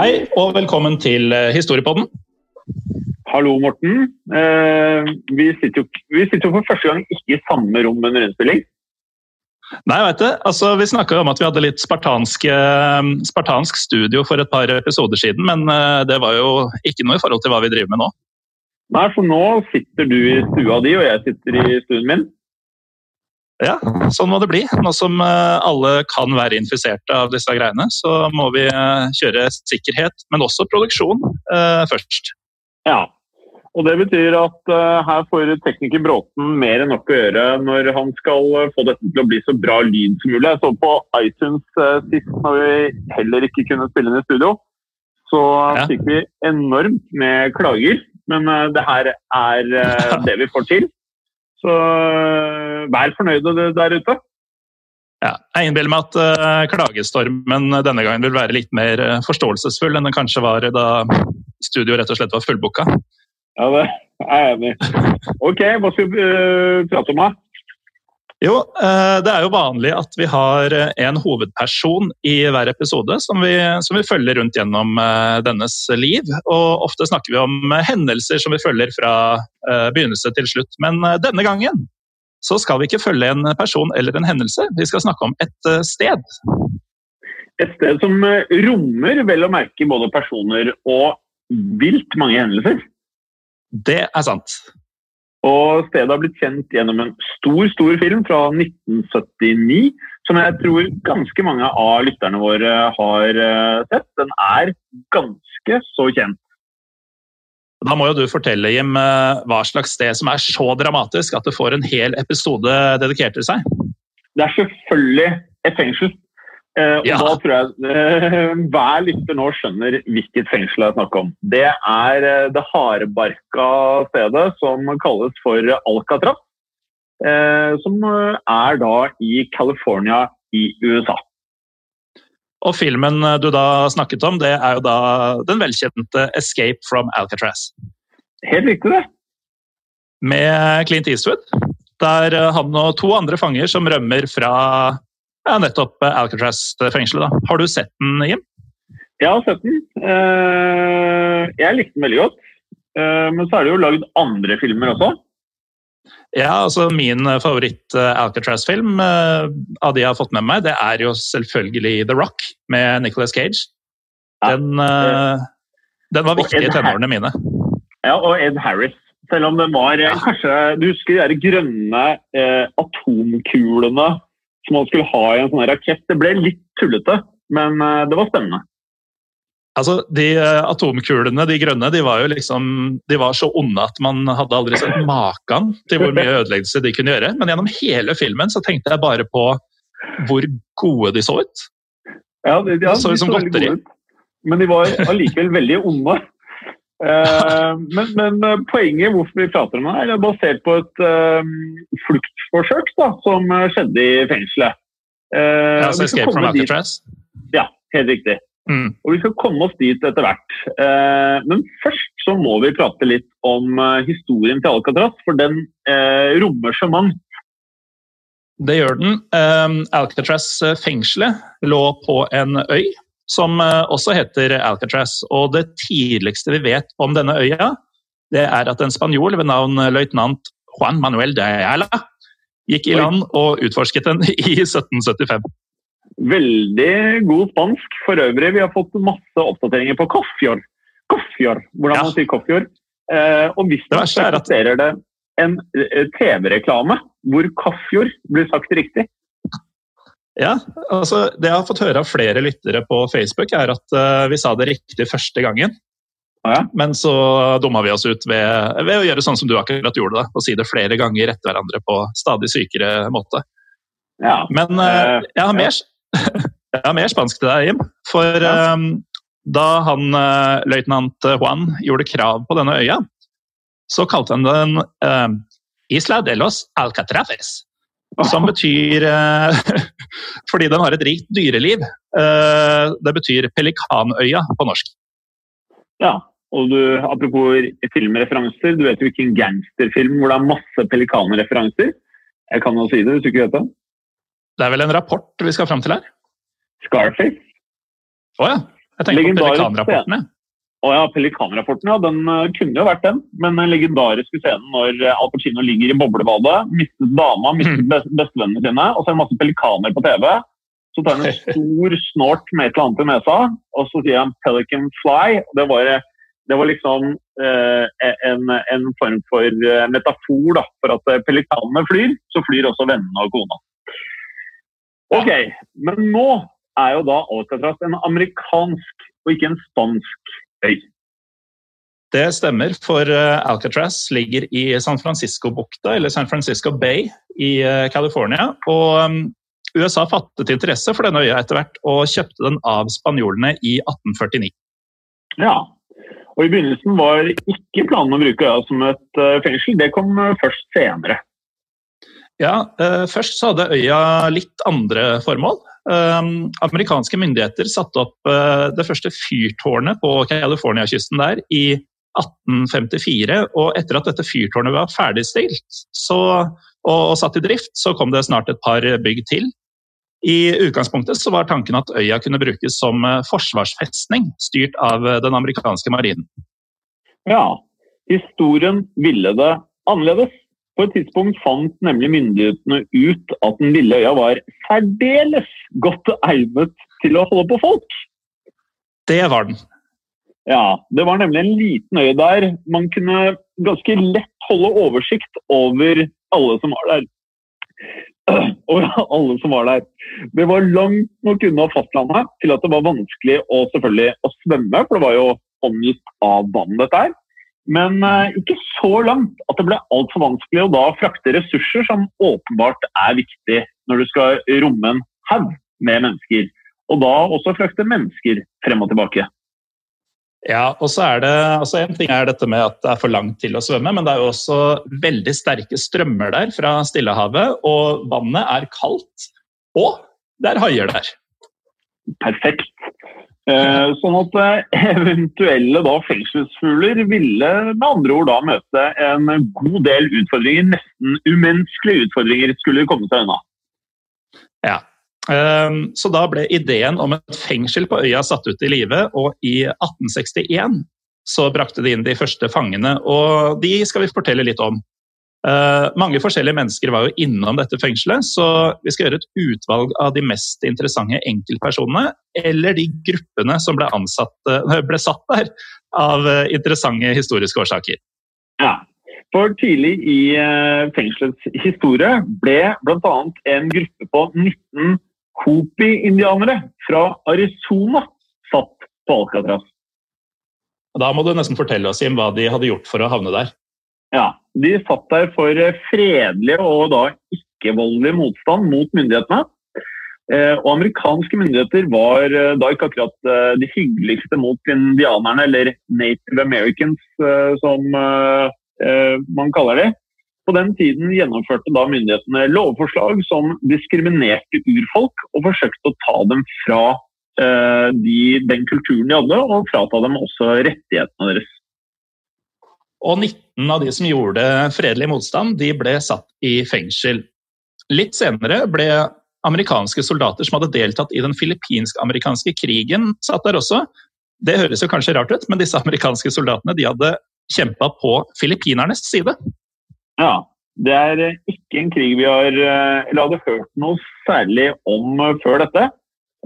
Hei, og velkommen til eh, Historiepodden. Hallo, Morten. Eh, vi, sitter jo, vi sitter jo for første gang ikke i samme rom under innspilling. Nei, veit du, altså Vi snakka om at vi hadde litt spartansk, eh, studio for et par episoder siden, men det var jo ikke noe i forhold til hva vi driver med nå. Nei, for nå sitter du i stua di, og jeg sitter i stuen min. Ja, Sånn må det bli. Nå som eh, alle kan være infiserte av disse greiene, så må vi eh, kjøre sikkerhet, men også produksjon eh, først. Ja. Og det betyr at her får tekniker Bråten mer enn nok å gjøre når han skal få dette til å bli så bra lyd som mulig. Jeg så på iTunes sist når vi heller ikke kunne spille inn i studio. Så Ja. fikk vi enormt med klager, men det her er det vi får til. Så eh, vær fornøyde der ute. Ja, jeg innbiller meg at uh, klagestormen denne gangen vil være litt mer eh, forståelsesfull enn den kanskje var da studio rett og slett var fullbooka. Ja, det er jeg enig i. Ok, hva skal vi uh, prate om da? Jo, eh, det er jo vanlig at vi har eh, en hovedperson i hver episode som vi, som vi følger rundt gjennom eh, dennes liv. Og ofte snakker vi om hendelser som vi følger fra begynnelse til slutt. Men denne gangen så skal vi ikke følge en person eller en hendelse, vi skal snakke om et sted. Et sted som rommer vel å merke både personer og vilt mange hendelser. Det er sant. Og stedet har blitt kjent gjennom en stor, stor film fra 1979, som jeg tror ganske mange av lytterne våre har eh, sett. Den er ganske så kjent. Da må jo du fortelle, Jim, eh, hva slags sted som er så dramatisk at det får en hel episode dedikert til seg. Det er selvfølgelig et fengsel. Eh, og Ja. da tror jeg eh, hver lytter nå skjønner hvilket fengsel jeg snakker om. Det er eh, det hardbarka stedet som kalles for Alcatraz. Eh, som er da i California i USA. Og filmen du da snakket om, det er jo da den velkjente 'Escape from Alcatraz'. Helt riktig, det. Med Clint Eastwood. Der han og to andre fanger som rømmer fra ja, nettopp eh, Alcatraz-fengselet. da. Har du sett den, Jim? Jeg har sett den. Eh, jeg likte den veldig godt. Eh, men så er det jo lagd andre filmer også. Ja, altså Min favoritt Alcatraz-film eh, av de jeg har fått med meg, det er jo selvfølgelig The Rock med Nicolas Cage. Ja, Den, eh, den var viktig i tenårene mine. Ja, og Ed Harris. Selv om den var ja. kanskje Du husker de grønne eh, atomkulene som man skulle ha i en sånn rakett? Det ble litt tullete, men eh, det var spennende. Altså, De eh, atomkulene, de grønne, de var jo liksom, de var så onde at man hadde aldri sett maken til hvor mye ødeleggelse de kunne gjøre. Men gjennom hele filmen så tenkte jeg bare på hvor gode de så ut. Ja, de, ja, de så ut de som godteri. Men de var allikevel veldig onde. Eh, men, men eh, poenget hvorfor vi prater om det, her, er basert på et eh, fluktforsøk da, som skjedde i fengselet. Uh, Ja, så Escape from Alcatraz. Ja, helt riktig. Mm. Og vi skal komme oss dit etter hvert. Uh, men først så må vi prate litt om uh, historien til Alcatraz, for den rommer så mangt. Det gjør den. Um, Alcatraz-fengselet lå på en øy som uh, også heter Alcatraz. Og det tidligste vi vet om denne øya, det er at en spanjol ved navn løytnant Juan Manuel de Ayala gikk i land og utforsket den i 1775. Veldig god spansk for øvrig. Vi har fått masse oppdateringer på Koffjord. Koffjord, hvordan Ja. man sier Koffjord. Eh, og hvis man er eksisterer det en eh, TV-reklame hvor Koffjord blir sagt riktig. Ja, altså Det jeg har fått høre av flere lyttere på Facebook, er at uh, vi sa det riktig første gangen. Ja. Men så dumma vi oss ut ved, ved å gjøre sånn som du akkurat gjorde. det, Å si det flere ganger etter hverandre på stadig sykere måte. Ja. Men Eh, jeg, har mer, jeg har mer spansk til deg, Jim. For eh, da han uh, løytnant Juan gjorde krav på denne øya, så kalte han den Isla de los Alcatraves. Som betyr eh, Fordi den har et rikt dyreliv. eh, det betyr Pelikanøya på norsk. ja. Og du, apropos filmreferanser, du vet jo ikke en gangsterfilm hvor det er masse pelikanreferanser? Jeg kan jo si det hvis du ikke vet det. Det er vel en rapport vi skal fram til her? Scarface. Å ja. Jeg tenker på Legendarisk Å ja, Pelikanrapporten, ja. Den eh, kunne jo vært den. Men den legendariske scenen når eh, Al Pacino ligger i boblebadet, mistet dama, mistet Mm. bestevennene sine, og så er det masse pelikaner på TV. Så tar han en stor snort med et eller annet i nesa, og så sier han 'Pelican fly'. og Det var, det var liksom eh, en, en form for eh, metafor da, for at pelikanene flyr, så flyr også vennene og kona. Ok, men nå er jo da Alcatraz en amerikansk og ikke en spansk øy. Det stemmer, for eh, Alcatraz ligger i San Francisco-bukta, eller San Francisco Bay i eh, California. Og um, USA fattet interesse for denne øya etter hvert, og kjøpte den av spanjolene i 1849. Ja, og i begynnelsen var ikke planen å bruke øya som et eh, fengsel, det kom først senere. Ja, Først så hadde øya litt andre formål. Um, amerikanske myndigheter satte opp eh, det første fyrtårnet på California-kysten der i 1854. Og etter at dette fyrtårnet var ferdigstilt så, og satt i drift, så kom det snart et par bygg til. I utgangspunktet så var tanken at øya kunne brukes som eh, forsvarsfestning, styrt av eh, den amerikanske marinen. Ja, historien ville det annerledes. På et tidspunkt fant nemlig myndighetene ut at den lille øya var særdeles godt egnet til å holde på folk. Det var den. Ja, det var nemlig en liten øy der man kunne ganske lett holde oversikt over alle som var der. Over alle som var der. Det var langt nok unna fastlandet til at det var vanskelig å selvfølgelig å svømme, for det var jo omgitt av vann dette her. Men eh, ikke så langt at det ble altfor vanskelig å da frakte ressurser som åpenbart er viktig når du skal romme en haug med mennesker. Og da også frakte mennesker frem og tilbake. Ja, og så er det, altså En ting er dette med at det er for langt til å svømme, men det er jo også veldig sterke strømmer der fra Stillehavet. Og vannet er kaldt, og det er haier der. Perfekt. Eh, sånn at eh, eventuelle da fengselsfugler ville med andre ord da møte en god del utfordringer, nesten umenneskelige utfordringer, skulle komme seg unna. Ja. Ehm, Så da ble ideen om et fengsel på øya satt ut i live, og i 1861 så brakte de inn de første fangene, og de skal vi fortelle litt om. Eh, mange forskjellige mennesker var jo innom dette fengselet, så vi skal gjøre et utvalg av de mest interessante enkeltpersonene, eller de gruppene som ble, ansatt, eh, ble satt der av eh, interessante historiske årsaker. Ja. For tidlig i fengselets historie ble bl.a. en gruppe på 19 Hopi-indianere fra Arizona satt på Alcatraz. Da må du nesten fortelle oss Jim, hva de hadde gjort for å havne der. Ja, De satt der for eh, fredelig og da ikke-voldelig motstand mot myndighetene. Eh, og amerikanske myndigheter var eh, da ikke akkurat de hyggeligste mot indianerne, eller native americans, som man kaller de. På den tiden gjennomførte da myndighetene lovforslag som diskriminerte urfolk, og forsøkte å ta dem fra de, den kulturen de hadde, og frata dem også rettighetene deres. Og 19 av de som gjorde fredelig motstand, de ble satt i fengsel. Litt senere ble amerikanske soldater som hadde deltatt i den filippinsk-amerikanske krigen, satt der også. Det høres jo kanskje rart ut, men disse amerikanske soldatene de hadde kjempa på filippinernes side. Ja, det er ikke en krig vi har eller hadde hørt noe særlig om før dette.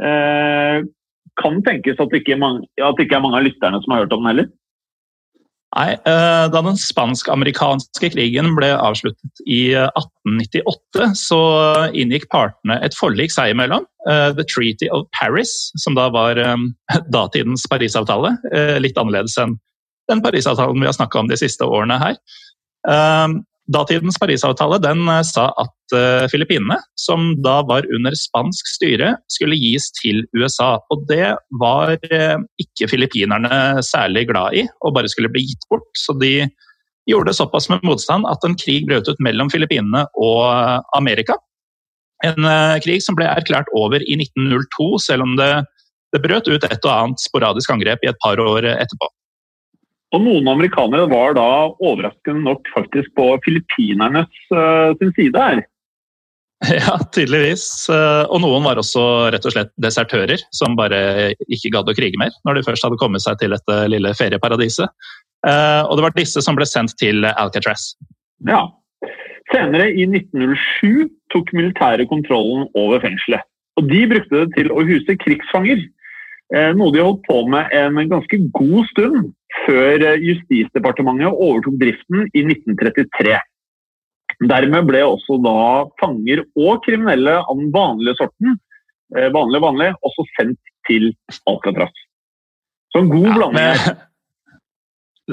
Eh, kan tenkes at det, ikke at det ikke er mange av lytterne som har hørt om den heller. Nei, eh, Da den spansk-amerikanske krigen ble avsluttet i 1898, eh, så inngikk partene et forlik seg imellom. Eh, The Treaty of Paris, som da var datidens Parisavtale. Litt annerledes enn den Parisavtalen vi har snakka om de siste årene her. Datidens Parisavtale den eh, sa at uh, Filippinene, som da var under spansk styre, skulle gis til USA. Og det var uh, ikke filippinerne særlig glad i, og bare skulle bli gitt bort. Så de gjorde det såpass med motstand at en krig brøt ut mellom Filippinene og Amerika. En krig som ble erklært over i 1902, selv om det, det brøt ut et og annet sporadisk angrep i et par år etterpå. Og noen amerikanere var da overraskende nok faktisk på filippinernes uh, sin side her. Ja, tydeligvis. Eh, og noen var også rett og slett desertører, som bare ikke gadd å krige mer når de først hadde kommet seg til dette lille ferieparadiset. Eh, og det var disse som ble sendt til Alcatraz. Ja. Senere, i 1907, tok militæret kontrollen over fengselet. Og de brukte det til å huse krigsfanger. Noe de holdt på med en ganske god stund før eh, Justisdepartementet overtok driften i 1933. Dermed ble også da fanger og kriminelle av den vanlige sorten eh, vanlig, vanlig, også sendt til Alcatraz. Så en god ja, blanding.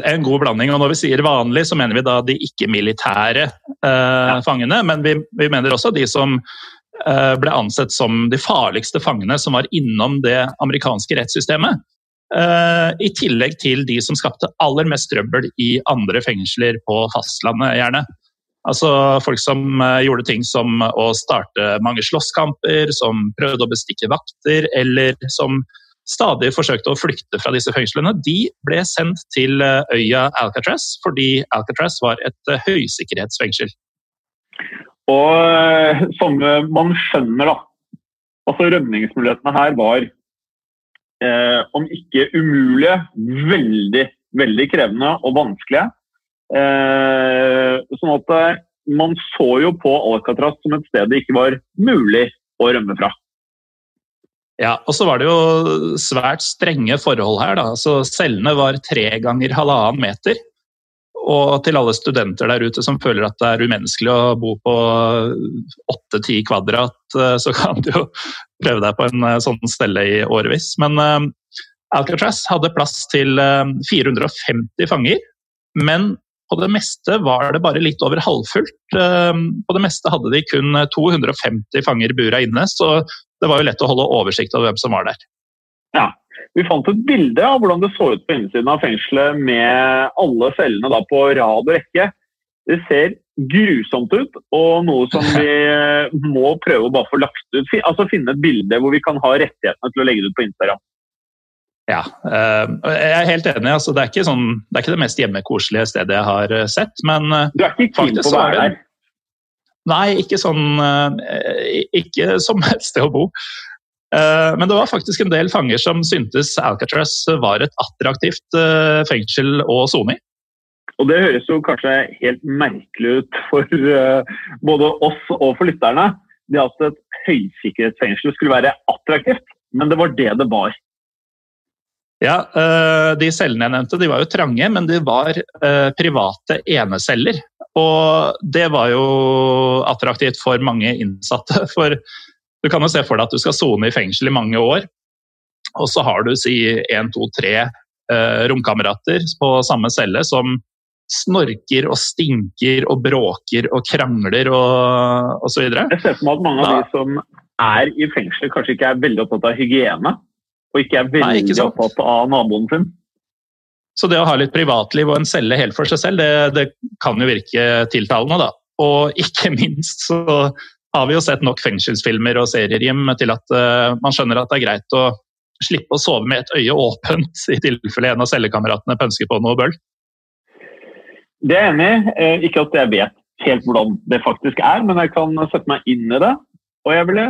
En god blanding. og Når vi sier vanlig, så mener vi da de ikke-militære eh, ja. fangene. Men vi, vi, mener også de som eh, ble ansett som de farligste fangene som var innom det amerikanske rettssystemet. Uh, I tillegg til de som skapte aller mest trøbbel i andre fengsler på fastlandet, gjerne. Altså Folk som uh, gjorde ting som å starte mange slåsskamper, som prøvde å bestikke vakter, eller som stadig forsøkte å flykte fra disse fengslene, de ble sendt til uh, øya Alcatraz, fordi Alcatraz var et høysikkerhetsfengsel. Og som man skjønner, da. Altså Rømningsmulighetene her var eh, om ikke umulige, veldig, veldig krevende og vanskelige. Eh, sånn at eh, man så jo på Alcatraz som et sted det ikke var mulig å rømme fra. Ja, og så var det jo svært strenge forhold her. da. Så Cellene var tre ganger halvannen meter. Og til alle studenter der ute som føler at det er umenneskelig å bo på åtte-ti kvadrat, eh, så kan du jo prøve deg på en eh, sånn stelle i årevis. Men uh, Alcatraz hadde plass til uh, 450 fanger. Men på det meste var det bare litt over halvfullt. På det meste hadde de kun 250 fanger bura inne, så det var jo lett å holde oversikt over hvem som var der. Ja, vi fant et bilde av hvordan det så ut på innsiden av fengselet med alle cellene da på rad og rekke. Det ser grusomt ut, og noe som vi eh, må prøve å bare få lagt ut. Altså finne et bilde hvor vi kan ha rettighetene til å legge det ut på Instagram. Ja, eh, jeg er helt enig. Altså, det, er sånn, det, er ikke det mest hjemmekoselige stedet jeg har eh, sett. Men du er ikke keen på å være der? Nei, ikke sånn Ikke som et sted å bo. Men det var faktisk en del fanger som syntes Alcatraz var et attraktivt fengsel å sone i. Og Det høres jo kanskje helt merkelig ut for uh, både oss og for lytterne. Det at et høysikkerhetsfengsel skulle være attraktivt, men det var det det var. Ja, De cellene jeg nevnte, de var jo trange, men de var private eneceller. Og det var jo attraktivt for mange innsatte. For du kan jo se for deg at du skal sone i fengsel i mange år, og så har du si én, to, tre romkamerater på samme celle som snorker og stinker og bråker og krangler og osv. Jeg ser for meg at mange av de som er i fengsel, kanskje ikke er veldig opptatt av hygiene. Og ikke er veldig Nei, ikke opptatt av naboen sin. Så det å ha litt privatliv og en celle helt for seg selv, det, det kan jo virke tiltalende, da. Og ikke minst så har vi jo sett nok fengselsfilmer og serier Jim, til at uh, man skjønner at det er greit å slippe å sove med et øye åpent i tilfelle en av cellekameratene pønsker på noe bøll? Det er jeg enig i. Eh, ikke at jeg vet helt hvordan det faktisk er, men jeg kan sette meg inn i det. Og jeg ville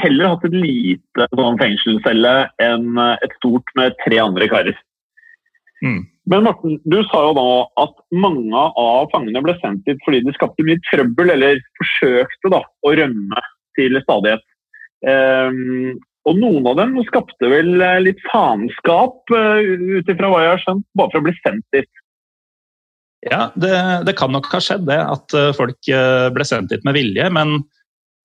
heller hatt et lite sånn fengselscelle enn eh, et stort med tre andre karer. Mm. Men Morten, du sa jo da at mange av fangene ble sendt dit fordi de skapte mye trøbbel, eller forsøkte da, å rømme til stadighet. Um, og noen av dem skapte vel eh, litt faenskap, uh, ut ifra hva jeg har skjønt, bare for å bli sendt dit. Ja, det, det, kan nok ha skjedd det, at eh, folk eh, ble sendt dit med vilje. Men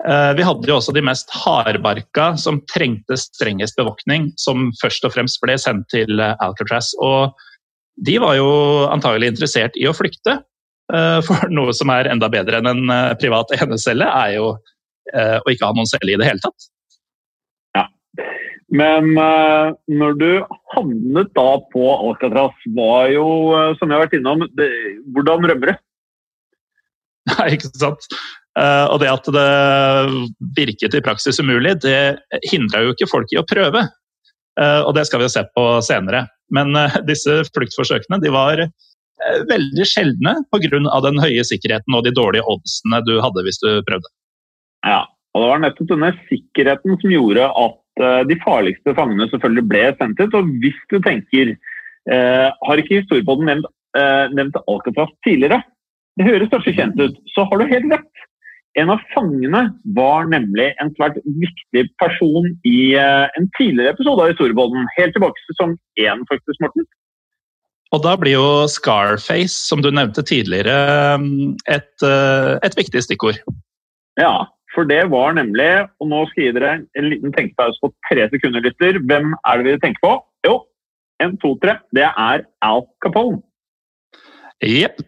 eh, vi hadde jo også de mest hardbarka som trengte strengest bevåkning, som først og fremst ble sendt til Alcatraz. Og de var jo antagelig interessert i å flykte. For noe som er enda bedre enn en privat enecelle, er jo å ikke ha noen celle i det hele tatt. Men uh, når du havnet da på Alcatraz, var jo, som jeg har vært innom, det, hvordan rømmer du? Nei, ikke sant. Og det at det virket i praksis umulig, det hindra jo ikke folk i å prøve. og det skal vi jo se på senere. Men disse fluktforsøkene de var veldig sjeldne pga. den høye sikkerheten og de dårlige oddsene du hadde hvis du prøvde. Ja, og det var nettopp denne sikkerheten som gjorde at Eh, de farligste fangene selvfølgelig ble sendt ut. Og hvis du tenker eh, Har ikke historiepodden nevnt, eh, nevnt Alcatraz tidligere? Det høres kanskje kjent ut, så har du helt rett. En av fangene var nemlig en svært viktig person i eh, en tidligere episode av historiepodden. Helt tilbake til sesong én, faktisk, Morten. Og da blir jo Scarface, som du nevnte tidligere, et, eh, et viktig stikkord. Ja, for det var nemlig, og nå skal jeg gi dere en liten tenkepause på tre sekunder, lytter. Hvem er det vi tenker på? Jo, en, to, tre. Det er Al Capone. Jepp.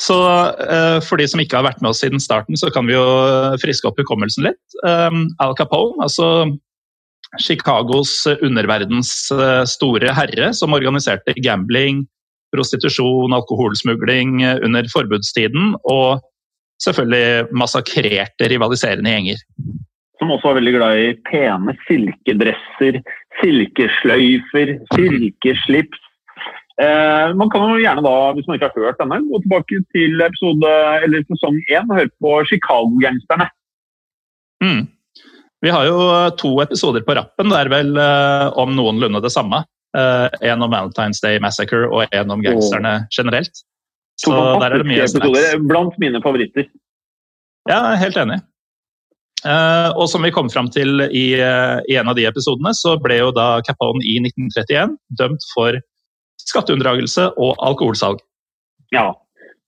Så uh, for de som ikke har vært med oss siden starten, så kan vi jo friske opp hukommelsen litt. Um, Al Capone, altså Chicagos underverdens store herre, som organiserte gambling, prostitusjon, alkoholsmugling under forbudstiden. og selvfølgelig massakrerte rivaliserende gjenger. Som også var veldig glad i pene silkedresser, silkesløyfer, silkeslips. Eh, man kan jo gjerne da, hvis man ikke har hørt denne, gå tilbake til episode, eller sesong én og høre på Chicago-gangsterne. Mm. Vi har jo to episoder på rappen. Det er vel eh, om noenlunde det samme. Eh, en om Valentine's Day Massacre og en om gangsterne generelt. Så der er det mye episoder. Blant mine favoritter. Ja, helt enig. Uh, og som vi kom fram til i, uh, i, en av de episodene, så ble jo da Capone i 1931 dømt for skatteunndragelse og alkoholsalg. Ja,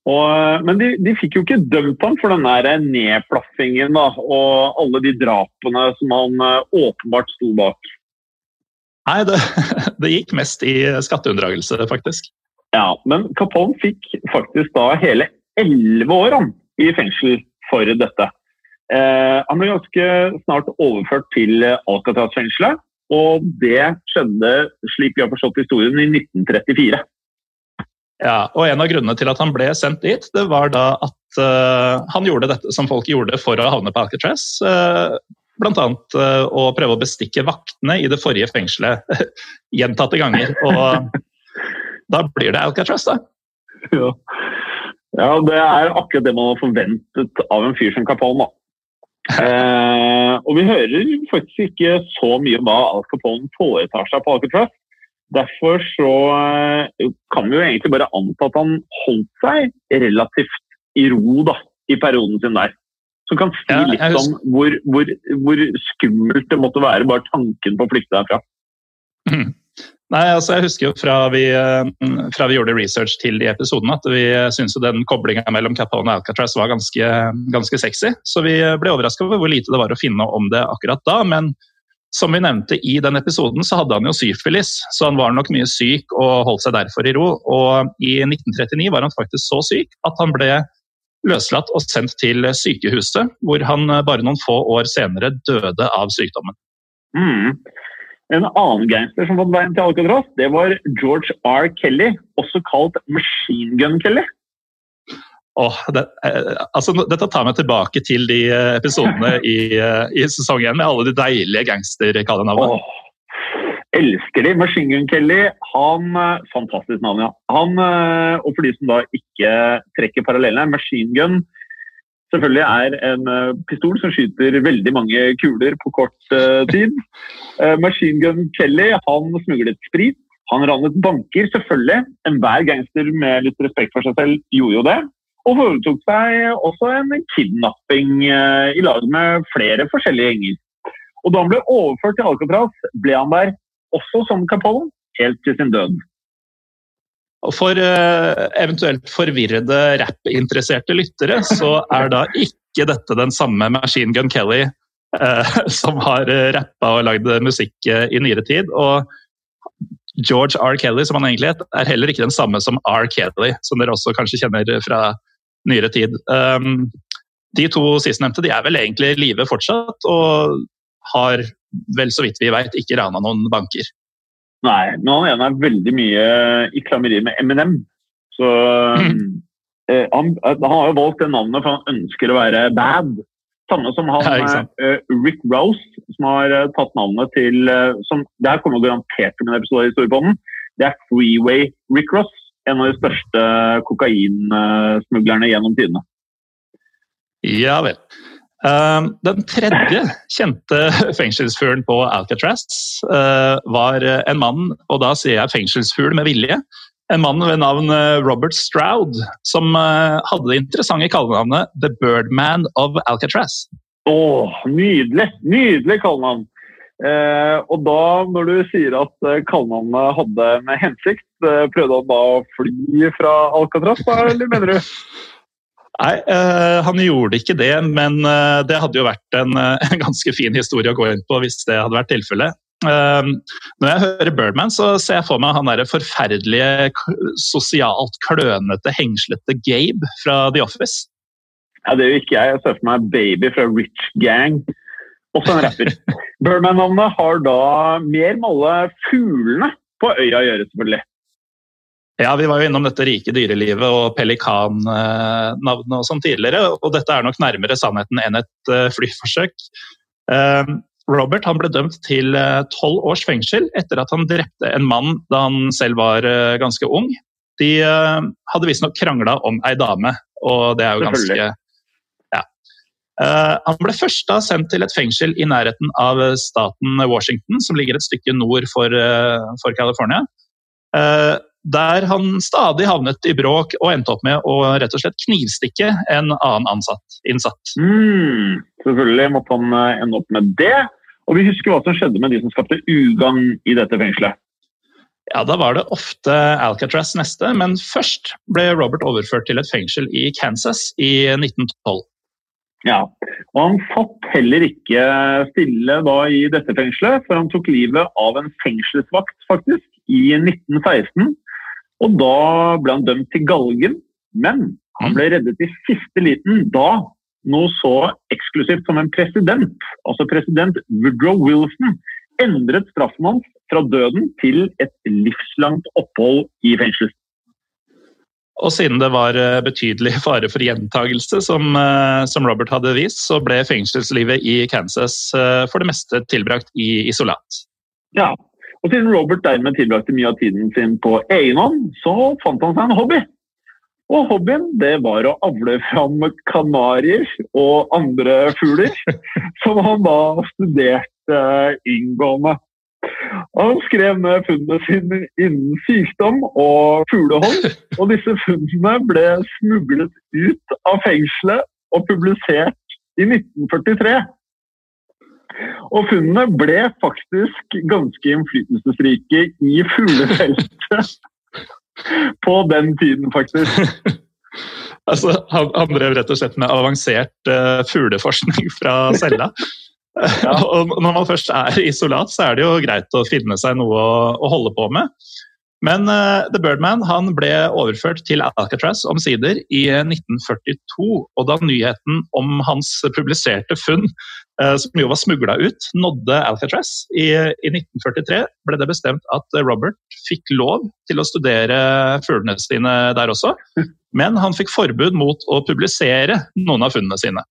og, eh, men de, de, fikk jo ikke dømt ham for den der nedplaffingen da, og alle de drapene som han uh, åpenbart sto bak. Nei, det, det gikk mest i skatteunndragelse, faktisk. Ja, men Capone fikk faktisk da hele elleve år han, i fengsel for dette. Eh, han ble ganske snart overført til Alcatraz-fengselet, og det skjedde, slik vi har forstått historien, i 1934. Ja, og En av grunnene til at han ble sendt dit, det var da at uh, han gjorde dette som folk gjorde for å havne på Alcatraz. Uh, Bl.a. Uh, å prøve å bestikke vaktene i det forrige fengselet gjentatte ganger. Og da blir det Alcatraz, da. Ja. ja. det er akkurat det man har forventet av en fyr som Capone. Eh, og vi hører faktisk ikke så mye om hva Al Capone foretar seg på Alcatraz. Derfor så eh, kan vi jo egentlig bare anta at han holdt seg relativt i ro da, i perioden sin der. Som kan si ja, litt om hvor, hvor, hvor, skummelt det måtte være bare tanken på å flykte derfra. Mm. Nei, altså Jeg husker jo fra vi, eh, fra vi, gjorde research til de episodene at vi syntes den koblinga mellom Capone og Alcatraz var ganske, ganske sexy. Så vi ble overraska over hvor lite det var å finne om det akkurat da. Men som vi nevnte i den episoden, så hadde han jo syfilis, så han var nok mye syk og holdt seg derfor i ro. Og i 1939 var han faktisk så syk at han ble løslatt og sendt til sykehuset, hvor han bare noen få år senere døde av sykdommen. Mm. En annen gangster som fant veien til Alcatraz, det var George R. Kelly, også kalt Machine Gun Kelly. Oh, det, eh, altså, dette tar meg tilbake til de eh, episodene i, eh, i sesong én med alle de deilige gangsterkallenavnene. Oh. Elsker de. Machine Gun Kelly, han Fantastisk navn, ja. Han, og for de som da ikke trekker parallellene, Machine Gun selvfølgelig er en eh, pistol som skyter veldig mange kuler på kort uh, tid. Uh, Machine Gun Kelly han smuglet sprit, han ranet banker, selvfølgelig. Enhver gangster med litt respekt for seg selv gjorde jo det. Og foretok seg også en kidnapping i lag med flere forskjellige gjenger. Og da han ble overført til Alcatraz, ble han der også som Capone, helt til sin død. For uh, eventuelt forvirrede rappinteresserte lyttere, så er da ikke dette den samme Machine Gun Kelly eh, som har rappa og lagd musikk uh, i nyere tid. Og George R. Kelly, som han egentlig het, er heller ikke den samme som R. Kelly, som dere også kanskje kjenner fra nyere tid. Um, de to sistnevnte de er vel egentlig i live fortsatt, og har vel så vidt vi vet ikke rana noen banker. Nei, men han ene er veldig mye i klammeri med Eminem. Så mm. eh, han, han, har jo valgt det navnet for han ønsker å være bad. Samme som han ja, eh, Rick Rose, som har eh, tatt navnet til uh, som, Det her kommer garantert til en episode i Storbånden. Det er Freeway Rick Ross, en av de største kokainsmuglerne gjennom tidene. Ja vel. Ehm, den tredje kjente fengselsfuglen på Alcatraz eh, var en mann, og da sier jeg fengselsfugl med vilje, en mann ved navn eh, Robert Stroud, som eh, hadde det interessante kallenavnet The Birdman of Alcatraz. Å, nydelig! Nydelig kallenavn! Eh, og da, når du sier at kallenavnet hadde med hensikt, prøvde han da å fly fra Alcatraz, da, eller mener du? Nei, uh, han gjorde ikke det, men uh, det hadde jo vært en, uh, en, ganske fin historie å gå inn på hvis det hadde vært tilfellet. når jeg hører Birdman, så ser jeg for meg han derre forferdelige, sosialt klønete, hengslete Gabe fra The Office. Ja, Det gjør ikke jeg. Jeg ser for meg Baby fra Rich Gang. Også en rapper. Birdman-navnet har da mer med alle fuglene på øya å gjøre, selvfølgelig. Ja, Vi var jo innom dette rike dyrelivet og pelikannavnet og sånn tidligere. og Dette er nok nærmere sannheten enn et eh, flyforsøk. Eh, Robert han ble dømt til eh, tolv års fengsel etter at han drepte en mann da han selv var ganske ung. De hadde visstnok krangla om ei dame, og det er jo ganske ja. Han ble først da sendt til et fengsel i nærheten av staten Washington, som ligger et stykke nord for, for California der han stadig havnet i bråk og endte opp med å rett og slett knivstikke en annen ansatt, innsatt. Mm, selvfølgelig måtte han eh, ende opp med det. Og vi husker hva som skjedde med de som skapte ugagn i dette fengselet. Ja, Da var det ofte Alcatraz neste, men først ble Robert overført til et fengsel i Kansas i 1912. Ja, og Han satt heller ikke stille da i dette fengselet, for han tok livet av en fengselsvakt faktisk i 1916. Og da ble han dømt til galgen, men han ble reddet i siste liten da noe så eksklusivt som en president, altså president Woodrow Wilson, endret straffen hans fra døden til et livslangt opphold i fengsel. Og siden det var eh, betydelig fare for gjentagelse, som, eh, som, Robert hadde vist, så ble fengselslivet i Kansas eh, for det meste tilbrakt i isolat. Ja, og siden Robert dermed tilbrakte mye av tiden sin på egen hånd, så fant han seg en hobby. Og hobbyen det var å avle fram kanarier og andre fugler, som han da studerte inngående. Han skrev ned funnene sine innen sykdom og fuglehold, og disse funnene ble smuglet ut av fengselet og publisert i 1943. Og funnene ble faktisk ganske innflytelsesrike i fuglefeltet på den tiden, faktisk. altså, han, han, drev rett og slett med avansert uh, fugleforskning fra cella. ja. og når man først er isolat, så er det jo greit å finne seg noe å, å holde på med. Men uh, The Birdman han ble overført til Alcatraz omsider i 1942. Og da nyheten om hans publiserte funn, som jo var smugla ut, nådde Alcatraz i, i, 1943, ble det bestemt at Robert fikk lov til å studere fuglene sine der også. Men han fikk forbud mot å publisere noen av funnene sine.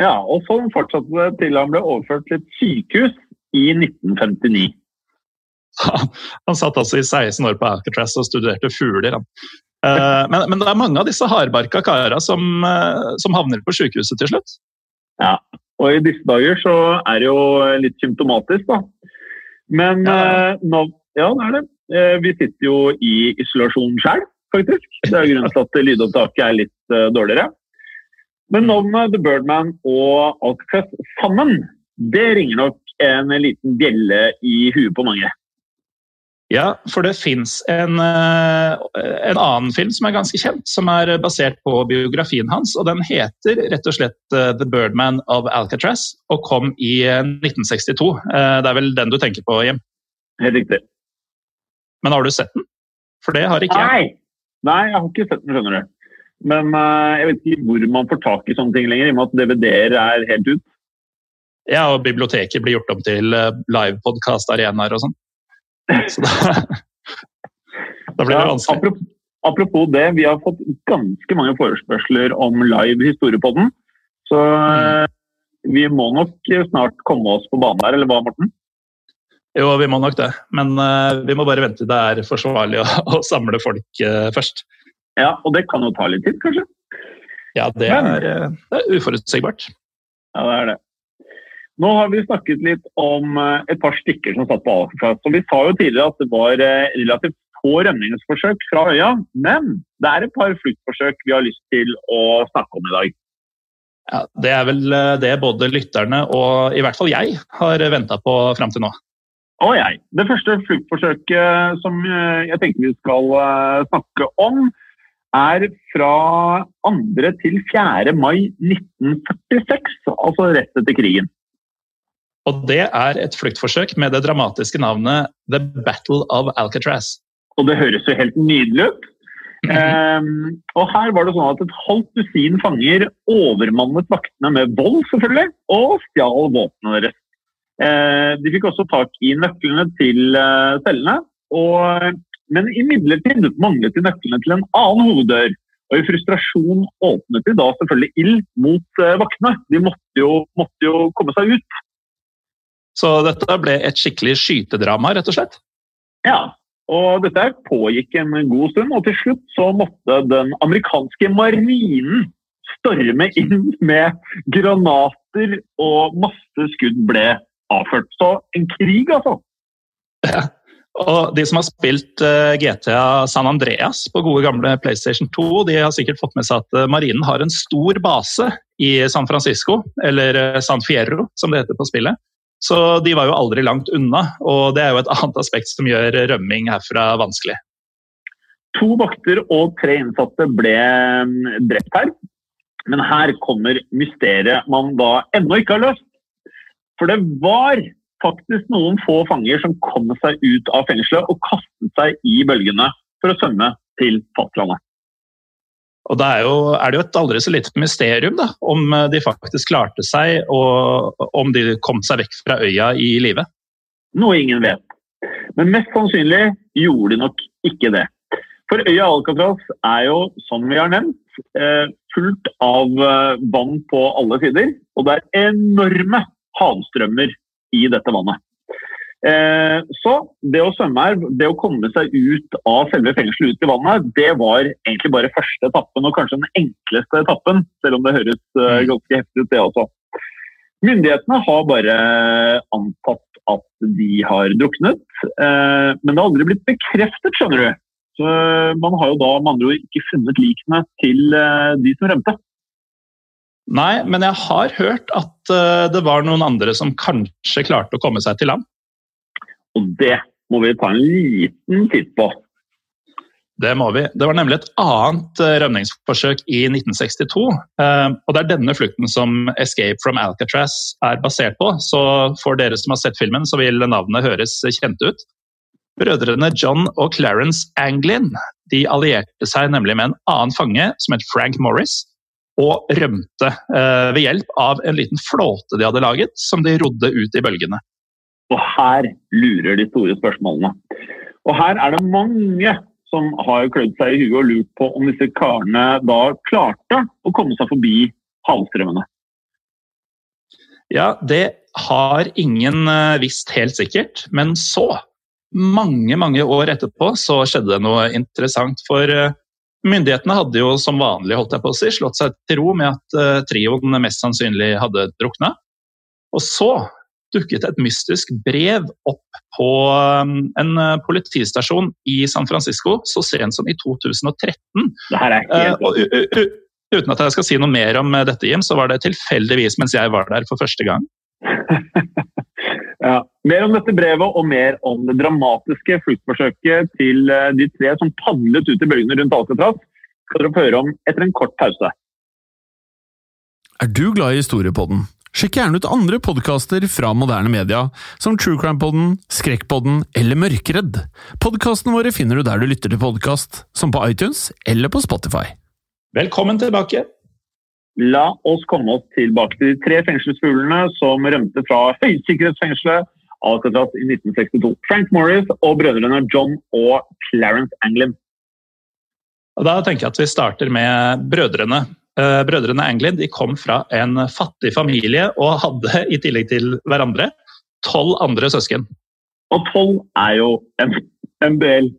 Ja, og sånn fortsatte det til han ble overført til et sykehus i 1959. Han satt altså i 16 år på Alcatraz og studerte fugler. Eh, men, men, det er mange av disse hardbarka kara som, eh, som havner på sykehuset til slutt. Ja, og i disse dager så er det jo litt symptomatisk, da. Men ja, nå, ja det er det. Vi sitter jo i isolasjon sjøl, faktisk. Det er grunnen til at lydopptaket er litt dårligere. Men navnet The Birdman og Alcatraz sammen, det ringer nok en liten bjelle i huet på mange. Ja, for det fins en, eh, en, annen film som er ganske kjent, som er basert på biografien hans. og Den heter rett og slett eh, The Birdman of Alcatraz og kom i 1962. Eh, det er vel den du tenker på, Jim? Helt riktig. Men har du sett den? For det har ikke jeg. Nei, Nei jeg har ikke sett den, skjønner du. Men jeg vet ikke hvor man får tak i sånne ting lenger, i og med at DVD-er er helt ut. Ja, og biblioteket blir gjort om til livepodkast-arenaer og sånn. Så da, da blir det vanskelig. Apropos, apropos det, vi har fått ganske mange forespørsler om live historiepodden. Så mm. vi må nok snart komme oss på banen der, eller hva, Morten? Jo, vi må nok det. Men uh, vi må bare vente til det er forsvarlig å, å samle folk uh, først. Ja, og det kan jo ta litt tid, kanskje? Ja, det, Men, er, det er uforutsigbart. Ja, det er det. Nå har vi snakket litt om eh, et par stykker som satt på Alcatraz. Vi sa jo tidligere at det var eh, relativt få rømningsforsøk fra øya, men det er et par fluktforsøk vi har lyst til å snakke om i dag. Ja, Det er vel eh, det både lytterne og i hvert fall jeg har venta på fram til nå. Og jeg. Det første fluktforsøket som jeg tenker vi skal snakke om, er fra 2. til 4. mai 1946, altså rett etter krigen. Og det er et fluktforsøk med det dramatiske navnet The Battle of Alcatraz. Og det høres jo helt nydelig ut. Mm -hmm. um, og her var det sånn at et halvt dusin fanger overmannet vaktene med vold, selvfølgelig, og stjal våpnene deres. Uh, de fikk også tak i nøklene til uh, cellene, og, men imidlertid manglet de nøklene til en annen hoveddør. Og i frustrasjon åpnet de da selvfølgelig ild mot uh, vaktene. De måtte jo, måtte jo komme seg ut. Så dette ble et skikkelig skytedrama, rett og slett? Ja, og dette pågikk en god stund, og til slutt så måtte den amerikanske marinen storme inn med granater, og masse skudd ble avført. Så en krig, altså. Ja. Og De som har spilt eh, GTA San Andreas på gode gamle PlayStation 2, de har sikkert fått med seg at uh, marinen har en stor base i San Francisco, eller uh, San Fierro, som det heter på spillet. Så de var jo aldri langt unna, og det er jo et annet aspekt som gjør rømming herfra vanskelig. To vakter og tre innsatte ble mm, drept her. Men her kommer mysteriet man da ennå ikke har løst. For det var faktisk noen få fanger som kom seg ut av fengselet og kastet seg i bølgene for å svømme til fastlandet. Og Da er, jo, er det jo et aldri så lite mysterium da, om eh, de faktisk klarte seg, og om de kom seg vekk fra øya i live. Noe ingen vet. Men mest sannsynlig gjorde de nok ikke det. For øya Alcatraz er jo, som vi har nevnt, eh, fullt av eh, vann på alle sider. Og det er enorme havstrømmer i dette vannet. Eh, så det å svømme her, det å komme seg ut av selve fengselet ut i vannet, det var egentlig bare første etappen, og kanskje den enkleste etappen, selv om det høres eh, mm. ganske heftig ut, det også. Myndighetene har bare antatt at de har druknet, eh, men det har aldri blitt bekreftet, skjønner du. Så Man har jo da med andre ord ikke funnet likene til de som rømte. Nei, men jeg har hørt at det var noen andre som kanskje klarte å komme seg til land. Og det må vi ta en liten titt på. Det må vi. Det var nemlig et annet eh, rømningsforsøk i 1962. Eh, og det er denne flukten som 'Escape from Alcatraz' er basert på. Så for dere som har sett filmen, så vil navnet høres kjent ut. Brødrene John og Clarence Anglin de allierte seg nemlig med en annen fange som het Frank Morris, og rømte eh, ved hjelp av en liten flåte de hadde laget, som de rodde ut i bølgene. Og her lurer de store spørsmålene. Og her er det mange som har klødd seg i huet og lurt på om disse karene da klarte å komme seg forbi havstrømmene. Ja, det har ingen eh, visst helt sikkert. Men så, mange, mange år etterpå så skjedde det noe interessant. For uh, myndighetene hadde jo som vanlig holdt jeg på å si, slått seg til ro med at uh, trioen mest sannsynlig hadde drukna. Og så dukket et mystisk brev opp på um, en politistasjon i San Francisco så sent som i 2013. Det her er helt... Uh, uten at jeg skal si noe mer om dette, Jim, så var det tilfeldigvis mens jeg var der for første gang. ja. Mer om dette brevet og mer om det dramatiske fluktforsøket til eh, de tre som padlet ut i bølgene rundt Alcatraz, skal dere få høre om etter en kort pause. Er du glad i historiepodden? Sjekk gjerne ut andre podkaster fra moderne media, som True Crime Podden, Skrekkpodden eller Mørkredd. Podkastene våre finner du der du lytter til podkast, som på iTunes eller på Spotify. Velkommen tilbake. La oss komme oss tilbake til de tre fengselsfuglene som rømte fra høysikkerhetsfengselet Alcatraz i 1962. Frank Morris og brødrene John og Clarence Anglin. Da tenker jeg at vi starter med brødrene. Eh, brødrene Anglin de kom fra en fattig familie og hadde i tillegg til hverandre tolv andre søsken. Og tolv er jo en, en del.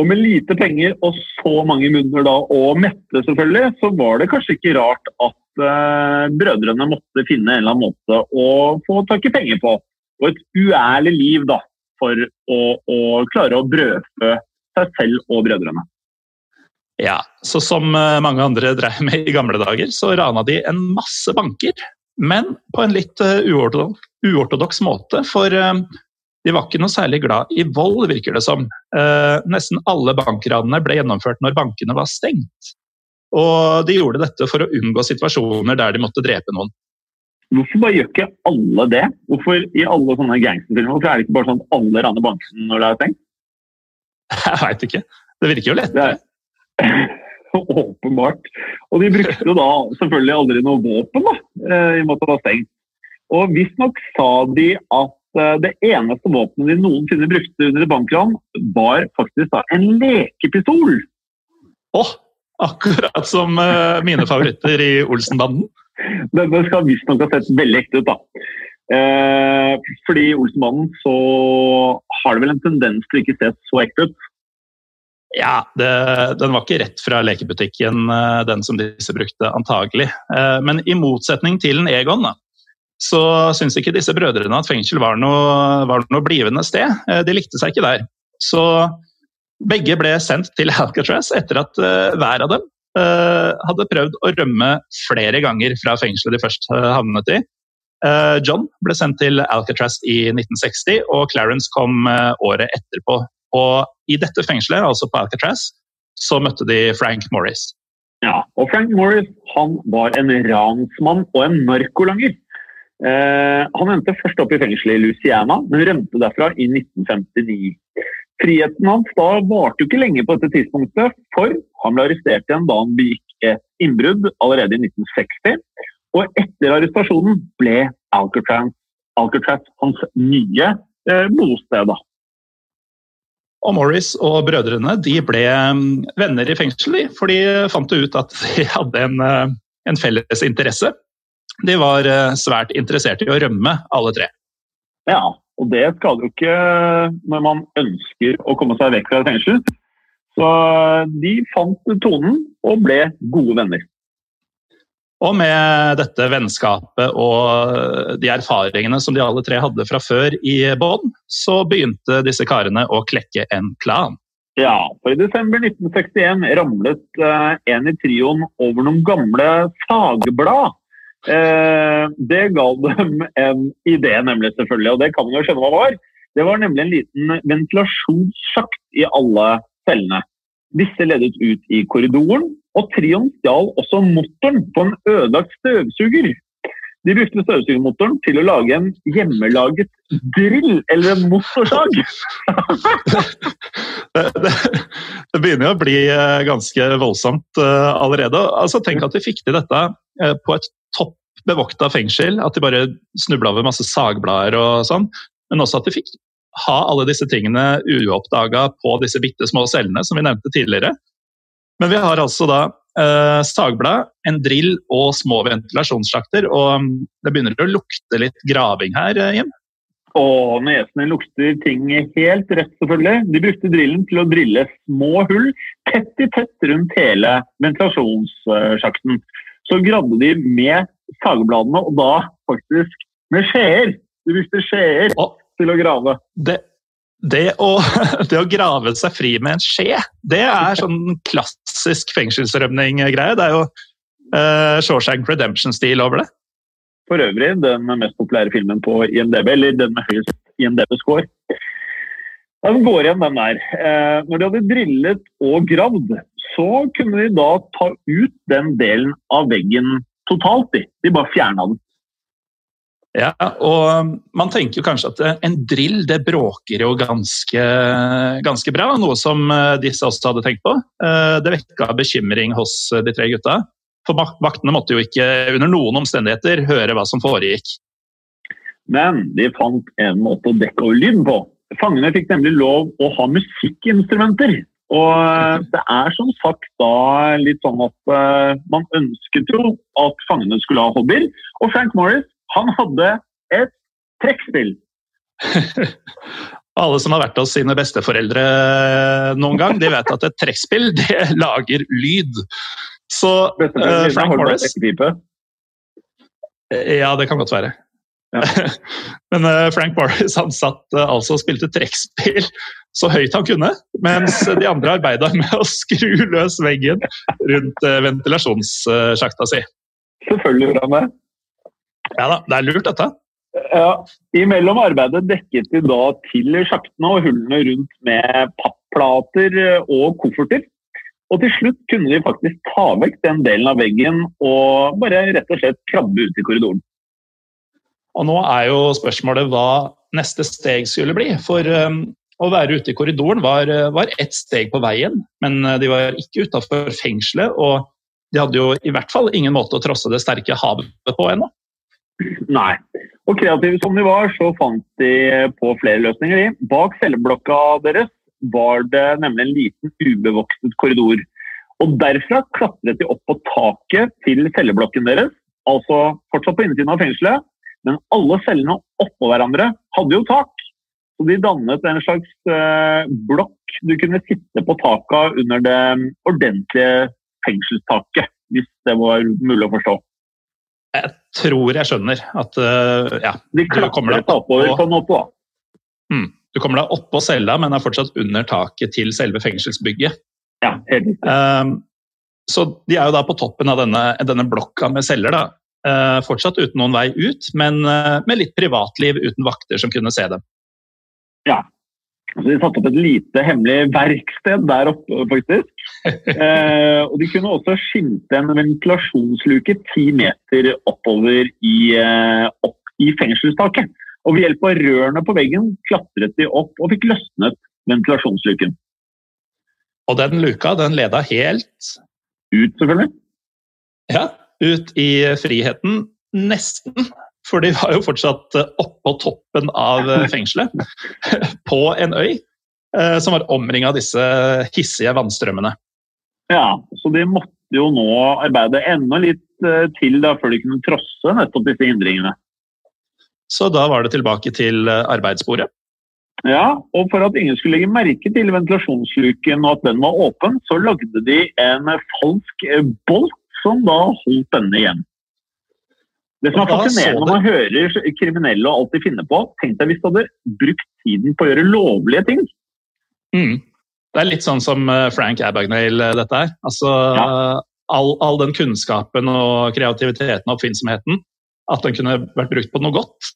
Og med lite penger og så mange munner da, og mette selvfølgelig, så var det kanskje ikke rart at uh, brødrene måtte finne en eller annen måte å få tak i penger på. Og et uærlig liv da, for å, å klare å brødfø seg selv og brødrene. Ja, så som eh, mange andre drev med i gamle dager, så rana de en masse banker. Men på en litt eh, uortodoks, måte, for de var ikke noe særlig glad i vold, virker det som. Nesten alle bankranene ble gjennomført når bankene var stengt. Og de gjorde dette for å unngå situasjoner der de måtte drepe noen. Hvorfor bare gjør ikke alle det? Hvorfor i alle sånne gangsterfilmer er det ikke bare sånn at alle raner banken når det er stengt? Jeg veit ikke. Det virker jo lettere. Åpenbart. Og de brukte da selvfølgelig aldri noe våpen, da, eh, i og med at det var stengt. Og visstnok sa de at eh, det eneste våpenet de noensinne brukte under et bankran, var faktisk da en lekepistol. Oh, Akkurat som uh, mine favoritter i Olsenbanden. Denne skal visstnok ha sett veldig ekte ut, da. Eh, fordi i Olsenbanden så har det vel en tendens til å ikke se så ekte ut. Ja, det, den var ikke rett fra lekebutikken, eh, den som disse brukte, antagelig. Eh, men i motsetning til en Egon, da, så syns ikke disse brødrene at fengsel var noe, var noe blivende sted. Eh, de likte seg ikke der. Så begge ble sendt til Alcatraz etter at hver av dem hadde prøvd å rømme flere ganger fra fengselet de først havnet i. John ble sendt til Alcatraz i 1960, og Clarence kom året etterpå. Og I dette fengselet, altså på Alcatraz, så møtte de Frank Morris. Ja, og Frank Morris han var en ransmann og en narkolanger. Eh, han endte først opp i fengselet i Louisiana, men rømte derfra i 1959. Friheten hans da varte jo ikke lenge på dette tidspunktet, for han ble arrestert igjen da han begikk et innbrudd allerede i 1960. Og etter arrestasjonen ble Alcatraz, Alcatraz hans nye eh, bosted. Og Morris og brødrene de ble mm, venner i fengsel, for de fant ut at de hadde en, eh, en felles interesse. De var eh, svært interessert i å rømme, alle tre. Ja, og det skal jo ikke når man ønsker å komme seg vekk fra fengsel. Så de fant tonen og ble gode venner. Og med dette vennskapet og de erfaringene som de alle tre hadde fra før i bånn, så begynte disse karene å klekke en plan. Ja, for i desember 1961 ramlet eh, en i trioen over noen gamle fagblad. Eh, det ga dem en idé, nemlig selvfølgelig, og det kan man jo skjønne hva var. Det var nemlig en liten ventilasjonssjakt i alle cellene. Disse ledet ut i korridoren, og Trion stjal også motoren på en ødelagt støvsuger. De brukte støvsugermotoren til å lage en hjemmelaget drill, eller en motorsag. det, det, det, begynner å bli eh, ganske voldsomt uh, allerede. Altså, tenk at de fikk til dette uh, på et topp bevokta fengsel. At de bare snubla over masse sagblader og sånn. Men også at de fikk ha alle disse tingene uoppdaga på disse bitte små cellene som vi nevnte tidligere. Men vi har altså da eh, sagblad, en drill og små ventilasjonssjakter. Og mm, det begynner å lukte litt graving her, eh, Jim? Og nesene lukter ting helt rett, selvfølgelig. De brukte drillen til å drille små hull tett i tett rundt hele ventilasjonssjakten. Så gravde de med sagbladene, og da faktisk med skjeer. De brukte skjeer til å grave. Det, det, å, det, å, grave seg fri med en skje, det er sånn klassisk fengselsrømning-greie. Det er jo uh, Shawshank Redemption-stil over det for øvrig den mest populære filmen på IMDb, eller den med høyest IMDb-score. Den går igjen, den der. Uh, når de hadde drillet og gravd, så kunne de da ta ut den delen av veggen totalt. De, de bare fjerna den. Ja, og man tenker jo kanskje at en drill det bråker jo ganske, ganske bra, noe som eh, disse også hadde tenkt på. Eh, det vekka bekymring hos de tre gutta. For vaktene måtte jo ikke under noen omstendigheter høre hva som foregikk. Men de fant en måte å dekke over lyden på. Fangene fikk nemlig lov å ha musikkinstrumenter. Og eh, det er som sagt da litt sånn at man ønsket jo at fangene skulle ha hobbyer. Og Frank Morris han hadde et trekkspill. Alle som har vært hos sine besteforeldre noen gang, de vet at et trekkspill det lager lyd. Så uh, Frank Morris Ja, det kan godt være. Ja. Men uh, Frank Morris han satt uh, altså og spilte trekkspill så høyt han kunne, mens de andre arbeida med å skru løs veggen rundt ventilasjonssjakta si. Selvfølgelig gjorde han det. Ja da, det er lurt, dette. Ja, Imellom arbeidet dekket de da til sjaktene og hullene rundt med papplater og kofferter. Og til slutt kunne de faktisk ta vekk den delen av veggen og bare rett og slett krabbe ut i korridoren. Og nå er jo spørsmålet hva neste steg skulle bli. For um, å være ute i korridoren var, var ett steg på veien, men uh, de var ikke utafor fengselet. Og de hadde jo i hvert fall ingen måte å trosse det sterke havet på ennå. Nei. Og kreative som de var, så fant de på flere løsninger. Bak celleblokka deres var det nemlig en liten ubevokset korridor. Og Derfra klatret de opp på taket til celleblokken deres, altså fortsatt på innsiden av fengselet, men alle cellene oppå hverandre hadde jo tak. Så de dannet en slags eh, blokk du kunne sitte på taket under det ordentlige fengselstaket, hvis det var mulig å forstå. Jeg tror jeg skjønner at uh, ja, De klatret oppover på en måte, da. Mm. Du kommer deg oppå cella, men er fortsatt under taket til selve fengselsbygget. Ja, helt. Um, så de er jo da på toppen av denne, denne blokka med celler. da. Uh, fortsatt uten noen vei ut, men uh, med litt privatliv uten vakter som kunne se dem. Ja. Altså, de satte opp et lite hemmelig verksted der oppe, faktisk. Eh, og de kunne også skimte en ventilasjonsluke ti meter oppover i, opp i fengselstaket. Og ved hjelp av rørene på veggen klatret de opp og fikk løsnet ventilasjonsluken. Og den luka den leda helt Ut, selvfølgelig. Ja, ut i friheten. Nesten. For de var jo fortsatt oppå toppen av fengselet. På en øy eh, som var omringa av disse hissige vannstrømmene. Ja, så de måtte jo nå arbeide enda litt eh, til da, før de kunne trosse nettopp disse hindringene. Så da var det tilbake til eh, arbeidsbordet. Ja, og for at ingen skulle legge merke til ventilasjonsluken og at den var åpen, så lagde de en falsk eh, bolt som da holdt denne igjen. Det som er fascinerende når man hører kriminelle og alt de finner på, tenk deg hvis du hadde brukt tiden på å gjøre lovlige ting. Mm. Det er litt sånn som eh, Frank Abagnale, dette her. Altså, ja. all, all, den kunnskapen og kreativiteten og oppfinnsomheten at den kunne vært brukt på noe godt.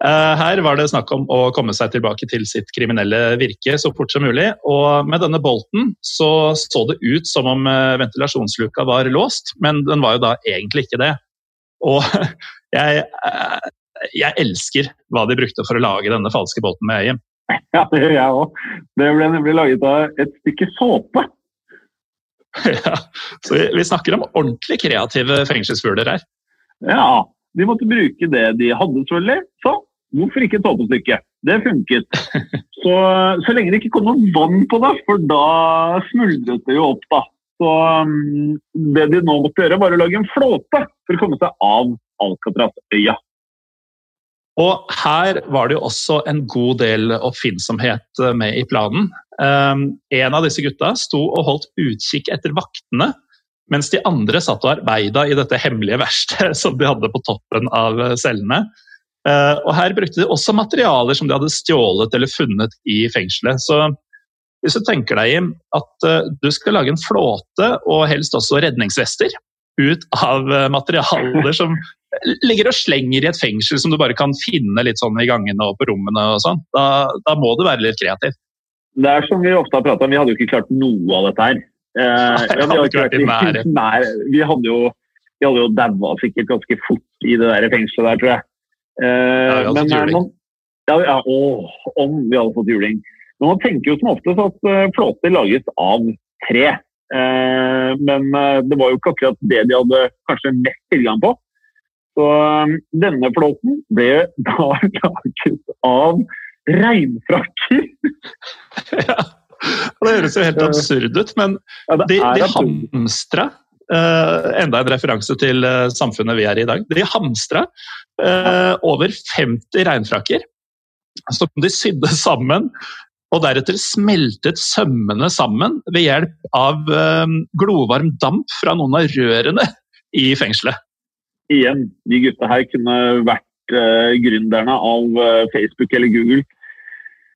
Eh, her var det snakk om å komme seg tilbake til sitt kriminelle virke så fort som mulig. Og med denne bolten så så det ut som om eh, ventilasjonsluka var låst, men den var jo da egentlig ikke det. Og jeg, eh, jeg elsker hva de brukte for å lage denne falske båten med Øyem. Ja, det gjør jeg òg. Det ble nemlig laget av et stykke såpe. Ja, så vi, vi snakker om ordentlig kreative fengselsfugler her. Ja, de måtte bruke det de hadde, selvfølgelig. Så hvorfor ikke ta på stykket? Det funket. Så, så lenge det ikke kom noe vann på det, for da smuldret det jo opp, da. Så um, det de nå måtte gjøre, var å lage en flåte for å komme seg av Alcatraz-øya. Og her var det jo også en god del oppfinnsomhet med i planen. Um, en av disse gutta sto og holdt utkikk etter vaktene, mens de andre satt og arbeida i dette hemmelige verkstedet som de hadde på toppen av cellene. Uh, og her brukte de også materialer som de hadde stjålet eller funnet i fengselet. Så hvis du tenker deg Jim, at uh, du skal lage en flåte og helst også redningsvester ut av uh, materialer som ligger og slenger i et fengsel som du bare kan finne litt sånn i gangene og på rommene og sånn, da, da, må du være litt kreativ. Det er som vi ofte har prata om, vi hadde jo ikke klart noe av dette her. Eh, ja, vi, hadde vært i nær. vi hadde jo, vi hadde jo daua sikkert ganske fort i det der fengselet der, tror jeg. Eh, ja, men man, ja, ja, å, om vi hadde fått juling. Men man tenker jo som oftest at uh, flåter lages av tre. Eh, men uh, det var jo ikke akkurat det de hadde kanskje mest tilgang på. Så denne flåten ble da laget av regnfrakker. ja, det høres jo helt absurd ut, men de, de hamstra uh, Enda en referanse til uh, samfunnet vi er i i dag. De hamstra uh, over 50 regnfrakker som de sydde sammen. Og deretter smeltet sømmene sammen ved hjelp av glovarm damp fra noen av rørene i fengselet igjen, de gutta her kunne vært uh, gründerne av uh, Facebook eller Google.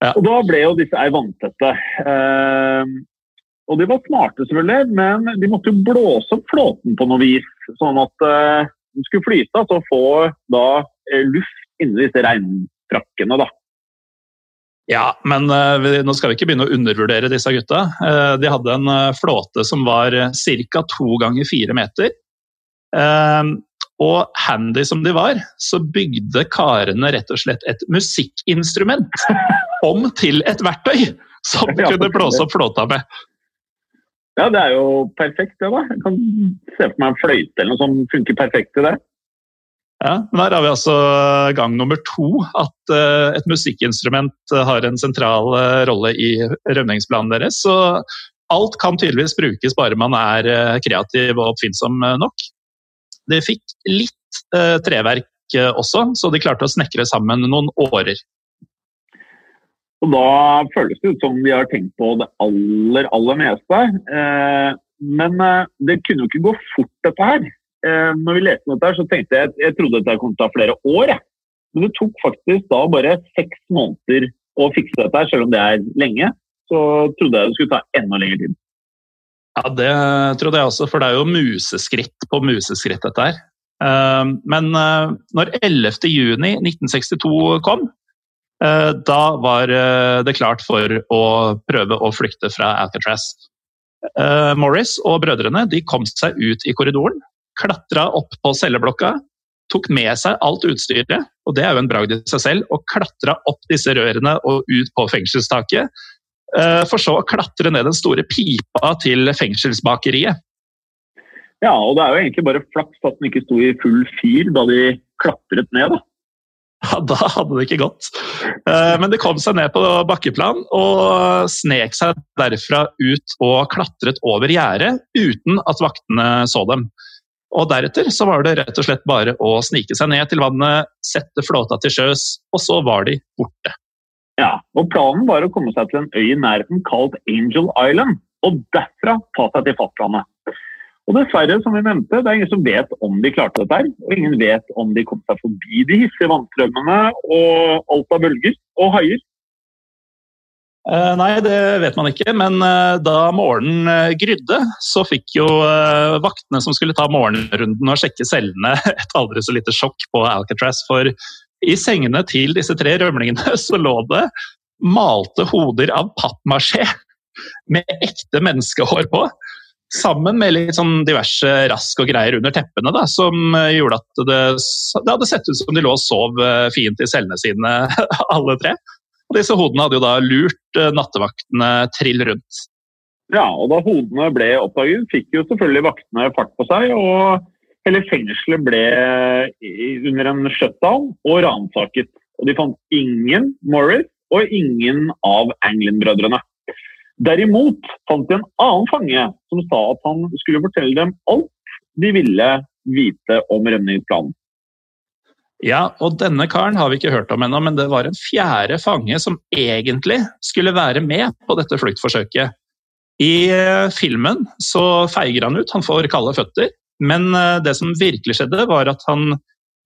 Ja. Og da ble jo disse ei vanntette. Uh, og de var smarte, selvfølgelig, men de måtte jo blåse opp flåten på noe vis. Sånn at uh, den skulle flyte, altså få da luft inni disse regnfrakkene, da. Ja, men vi, nå skal vi ikke begynne å undervurdere disse gutta. Uh, de hadde en uh, flåte som var ca. to ganger fire meter. Og handy som de var, så bygde karene rett og slett et musikkinstrument om til et verktøy som de kunne blåse opp flåta med. Ja, det er jo perfekt, det, da. Jeg kan se for meg en fløyte eller noe som funker perfekt til det. Ja, men Her har vi altså gang nummer to at uh, et musikkinstrument har en sentral rolle i rømningsplanen deres. Så alt kan tydeligvis brukes bare man er kreativ og oppfinnsom nok. De fikk litt eh, treverk eh, også, så de klarte å snekre sammen noen årer. Og Da føles det ut som de har tenkt på det aller, aller meste. Eh, men eh, det kunne jo ikke gå fort, dette her. Eh, når vi leste dette, her, så tenkte jeg jeg trodde dette kom til å ta flere år. Jeg. Men det tok faktisk da bare seks måneder å fikse dette, selv om det er lenge. Så trodde jeg det skulle ta enda lengre tid. Ja, det trodde jeg også, for det er jo museskritt på museskritt, dette her. Ehm, men eh, når 11.6.1962 kom, eh, da var eh, det klart for å prøve å flykte fra Alcatraz. Morris og brødrene de kom seg ut i korridoren, klatra opp på celleblokka, tok med seg alt utstyret, og det er jo en bragd i seg selv, og klatra opp disse rørene og ut på fengselstaket Eh, for så å klatre ned den store pipa til fengselsbakeriet. Ja, og det er jo egentlig bare flaks at den ikke sto i full fyr da de klatret ned. da. Ja, Da hadde det ikke gått. Eh, men de kom seg ned på bakkeplan og snek seg derfra ut og klatret over gjerdet uten at vaktene så dem. Og Deretter så var det rett og slett bare å snike seg ned til vannet, sette flåta til sjøs, og så var de borte. Ja, og Planen var å komme seg til en øy i nærheten kalt Angel Island, og derfra ta seg til fastlandet. Og dessverre, som vi nevnte, det er ingen som vet om de klarte dette. her, Og ingen vet om de kom seg forbi de hissige vannstrømmene og alt av bølger og haier. Uh, nei, det vet man ikke, men uh, da morgenen uh, grydde, så fikk jo vaktene som skulle ta morgenrunden og sjekke cellene, et aldri så lite sjokk på Alcatraz. For i sengene til disse tre rømlingene så lå det malte hoder av pappmasjé med ekte menneskehår på. Sammen med litt sånn diverse rask og greier under teppene, da, som gjorde at det, det, hadde sett ut som de lå og sov eh, fint i cellene sine, alle tre. Og disse hodene hadde jo da lurt eh, nattevaktene trill rundt. Ja, og da hodene ble oppdaget, fikk jo selvfølgelig vaktene fart på seg. og Hele fengselet ble under en shutdown og ransaket. Og de fant ingen Morris og ingen av Anglin-brødrene. Derimot fant de en annen fange som sa at han skulle fortelle dem alt de ville vite om rømningsplanen. Ja, og denne karen har vi ikke hørt om ennå, men det var en fjerde fange som egentlig skulle være med på dette fluktforsøket. I eh, filmen så feiger han ut, han får kalde føtter. Men eh, det som virkelig skjedde, var at han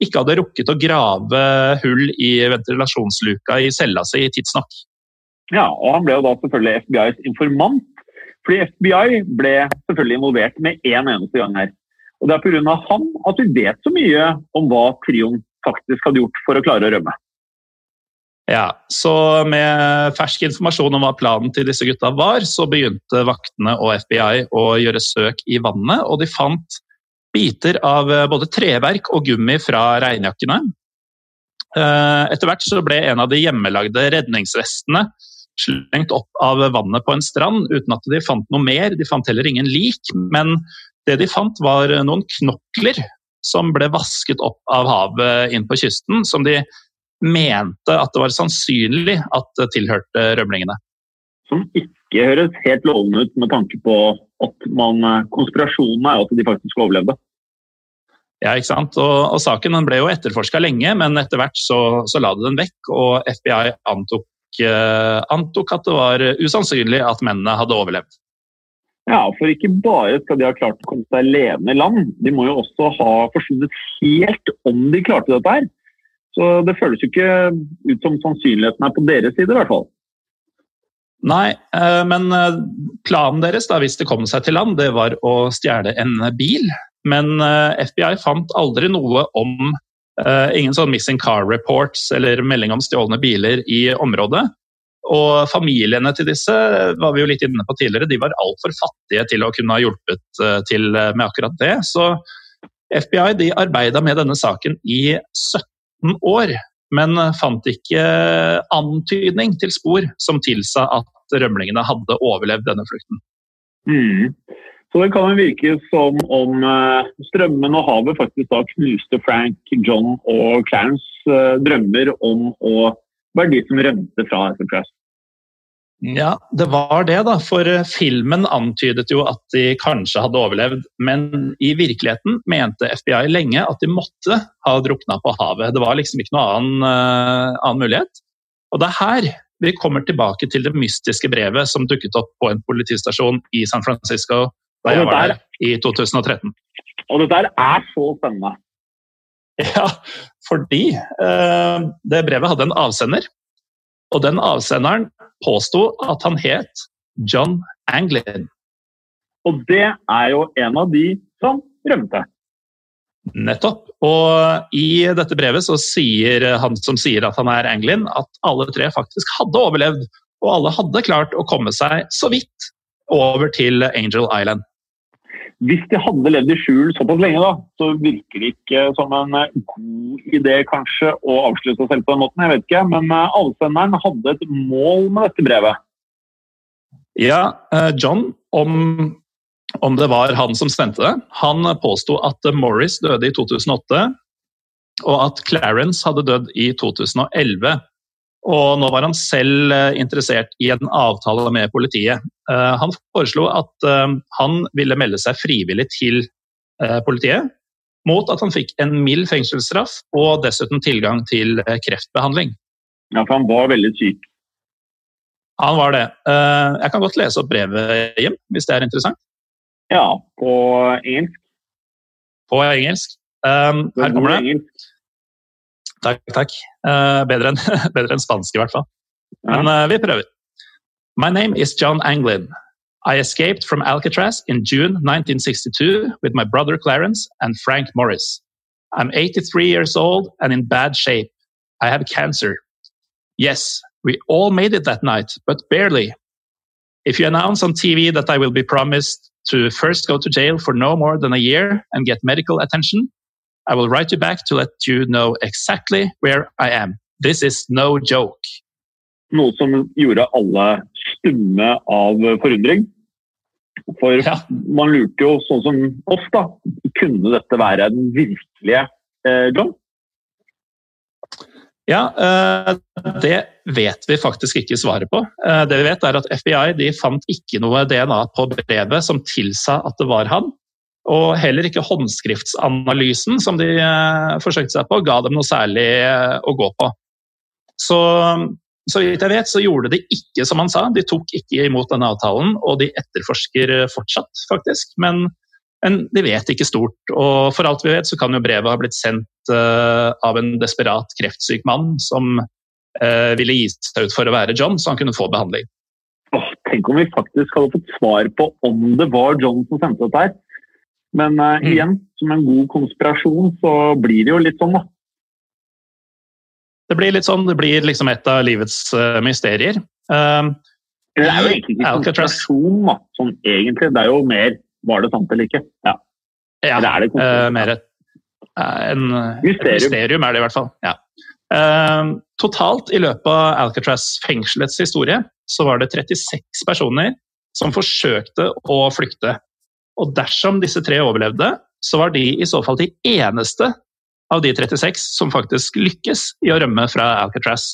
ikke hadde rukket å grave hull i ventilasjonsluka i cella si tidsnok. Ja, og han ble jo da selvfølgelig FBIs informant. Fordi FBI ble selvfølgelig involvert med én en eneste gang her. Og Det er pga. han at vi vet så mye om hva trioen faktisk hadde gjort for å klare å rømme. Ja, så Med fersk informasjon om hva planen til disse gutta var, så begynte vaktene og FBI å gjøre søk i vannet, og de fant biter av både treverk og gummi fra regnjakkene. Eh, etter hvert så ble en av de hjemmelagde redningsvestene slengt opp av vannet på en strand uten at de fant noe mer. De fant heller ingen lik, men det de fant var noen knokler som ble vasket opp av havet inn på kysten, som de mente at det var sannsynlig at det tilhørte rømlingene. Som ikke høres helt lovende ut med tanke på at man, konspirasjonen er at de faktisk overlevde. Ja, ikke sant? Og, og Saken ble jo etterforska lenge, men etter hvert så, så, la de den vekk. Og FBI antok, uh, antok at det var usannsynlig at mennene hadde overlevd. Ja, for ikke bare skal de ha klart å komme seg levende i land, de må jo også ha forsvunnet helt om de klarte dette her. Så det føles jo ikke ut som sannsynligheten er på deres side, i hvert fall. Nei, eh, men eh, planen deres da, hvis det kom seg til land, det var å stjele en bil. Men eh, FBI fant aldri noe om ingen sånn missing car reports eller melding om stjålne biler i området. Og familiene til disse var vi jo litt inne på tidligere, de var altfor fattige til å kunne ha hjulpet eh, til eh, med akkurat det. Så FBI de arbeida med denne saken i 17 år, men fant ikke antydning til spor som tilsa at rømlingene hadde overlevd denne flukten. Mm. Så det kan virke som om eh, strømmen og havet faktisk da knuste Frank, John og Clarence drømmer om å være de som rømte fra Enterprise. Ja, det var det, da. For eh, filmen antydet jo at de kanskje hadde overlevd. Men i virkeligheten mente FBI lenge at de måtte ha drukna på havet. Det var liksom ikke noen annen, uh, annen mulighet. Og det er her vi kommer tilbake til det mystiske brevet som dukket opp på en politistasjon i San Francisco da jeg var der i 2013. Og det der er så spennende. Ja, fordi uh, det brevet hadde en avsender. Og den avsenderen påsto at han het John Anglin. Og det er jo en av de som rømte. Nettopp. Og i dette brevet så sier han som sier at han er Anglin, at alle tre faktisk hadde overlevd. Og alle hadde klart å komme seg så vidt over til Angel Island. Hvis de hadde levd i skjul såpass lenge, da, så virker det ikke som en eh, god idé kanskje å avslutte seg selv på den måten. jeg vet ikke, Men eh, avsenderen hadde et mål med dette brevet. Ja, eh, John, om, om det var han som sendte det, han påsto at Morris døde i 2008, og at Clarence hadde dødd i 2011. Og nå var han selv interessert i en avtale med politiet. Eh, han foreslo at eh, han ville melde seg frivillig til politiet, mot at han fikk en mild fengselsstraff og dessuten tilgang til kreftbehandling. Ja, for han var veldig syk? Han var det. Jeg kan godt lese opp brevet, hjem, hvis det er interessant? Ja, på engelsk. På engelsk. Her kommer det. Takk, takk. Uh, bedre enn spansk, i hvert fall. Men vi prøver. My name is John Anglin. I escaped from Alcatraz in June 1962 with my brother Clarence and Frank Morris. I'm 83 years old and in bad shape. I have cancer. Yes, we all made it that night, but barely. If you announce on TV that I will be promised to first go to jail for no more than a year and get medical attention, I will write you back to let you know exactly where I am. This is no joke. Noe som gjorde alle stumme av forundring. For ja. man lurte jo, sånn som oss, da. Kunne dette være den virkelige eh, John? Ja, eh, det vet vi faktisk ikke svaret på. Eh, det vi vet er at FBI de fant ikke noe DNA på brevet som tilsa at det var han. Og heller ikke håndskriftsanalysen som de eh, forsøkte seg på, ga dem noe særlig å gå på. Så så vidt jeg vet, så gjorde de ikke som han sa. De tok ikke imot denne avtalen, og de etterforsker fortsatt, faktisk. Men, men de vet ikke stort. Og for alt vi vet, så kan jo brevet ha blitt sendt uh, av en desperat kreftsyk mann som uh, ville gi seg ut for å være John, så han kunne få behandling. Åh, tenk om vi faktisk hadde fått svar på om det var John som sendte dette her. Men uh, igjen, som en god konspirasjon, så blir det jo litt sånn, da. Det blir litt sånn, det blir liksom et av livets uh, mysterier. Uh, det er jo egentlig ikke konspirasjon, da, sånn egentlig. Det er jo mer var det sant eller ikke. Ja, ja det det uh, mer et, en, mysterium. et mysterium er det i hvert fall. Ja. totalt i løpet av Alcatraz fengselets historie så var det 36 personer som forsøkte å flykte. Og dersom disse tre overlevde, så var de i så fall de eneste av de 36 som faktisk lykkes i å rømme fra Alcatraz.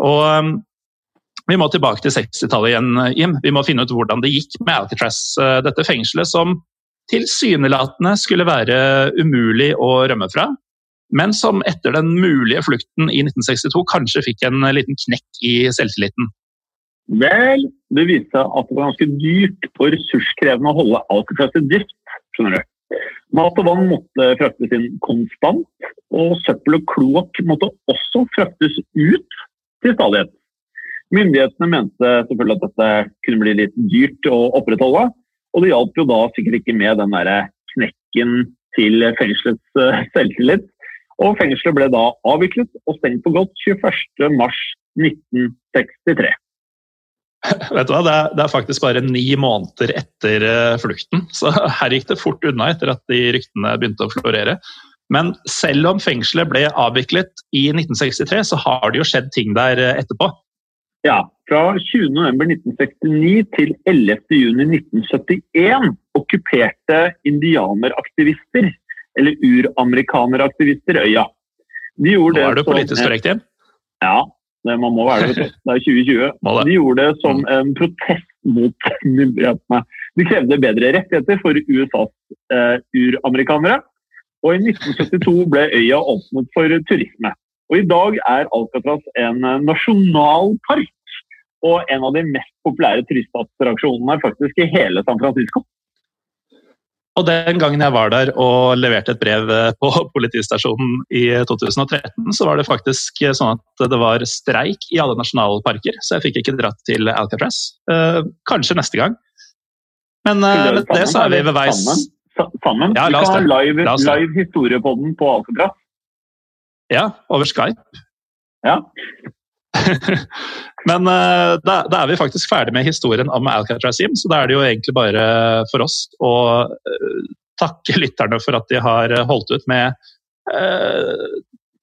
Og um, vi må tilbake til 60-tallet igjen, Jim. Vi må finne ut hvordan det gikk med Alcatraz. Uh, dette fengselet som tilsynelatende skulle være umulig å rømme fra, men som etter den mulige flukten i 1962 kanskje fikk en liten knekk i selvtilliten. Vel, det viste seg at det var ganske dyrt og ressurskrevende å holde Alcatraz i drift. skjønner du. Mat og vann måtte fraktes inn konstant, og søppel og kloakk måtte også fraktes ut til stadighet. Myndighetene mente selvfølgelig at dette kunne bli litt dyrt å opprettholde, og det hjalp jo da sikkert ikke med den der knekken til fengselets eh, selvtillit. Og fengselet ble da avviklet og stengt for godt 21.3.1963. Vet du hva, det er, det er, faktisk bare ni måneder etter uh, flukten, så her gikk det fort unna etter at de ryktene begynte å florere. Men selv om fengselet ble avviklet i 1963, så har det jo skjedd ting der uh, etterpå. Ja, fra 20.11.1969 til 11.6.1971 okkuperte indianeraktivister, eller uramerikaneraktivister, øya. De Nå er du politisk korrekt igjen? Ja, det, man må være det. Det er 2020. De gjorde det som mm. en protest mot myndighetene. De krevde bedre rettigheter for USAs eh, uramerikanere. Og i 1972 ble øya åpnet for turisme. Og i dag er Alcatraz en eh, nasjonalpark og en av de mest populære turistattraksjonene faktisk i hele San Francisco. Og den gangen jeg var der og leverte et brev eh, på politistasjonen i 2013, så var det faktisk sånn at det var streik i alle nasjonalparker, så jeg fikk ikke dratt til Alcatraz. Uh, kanskje neste gang. Men uh, med det så er vi ved veis Sammen? Ja, la oss vi kan ha live, live historie på den på Alcatraz. Ja, over Skype. Ja. Men uh, da, da, er vi faktisk ferdig med historien om Alcatraz Sim, så da er det jo egentlig bare for oss å uh, takke lytterne for at de har holdt ut med uh,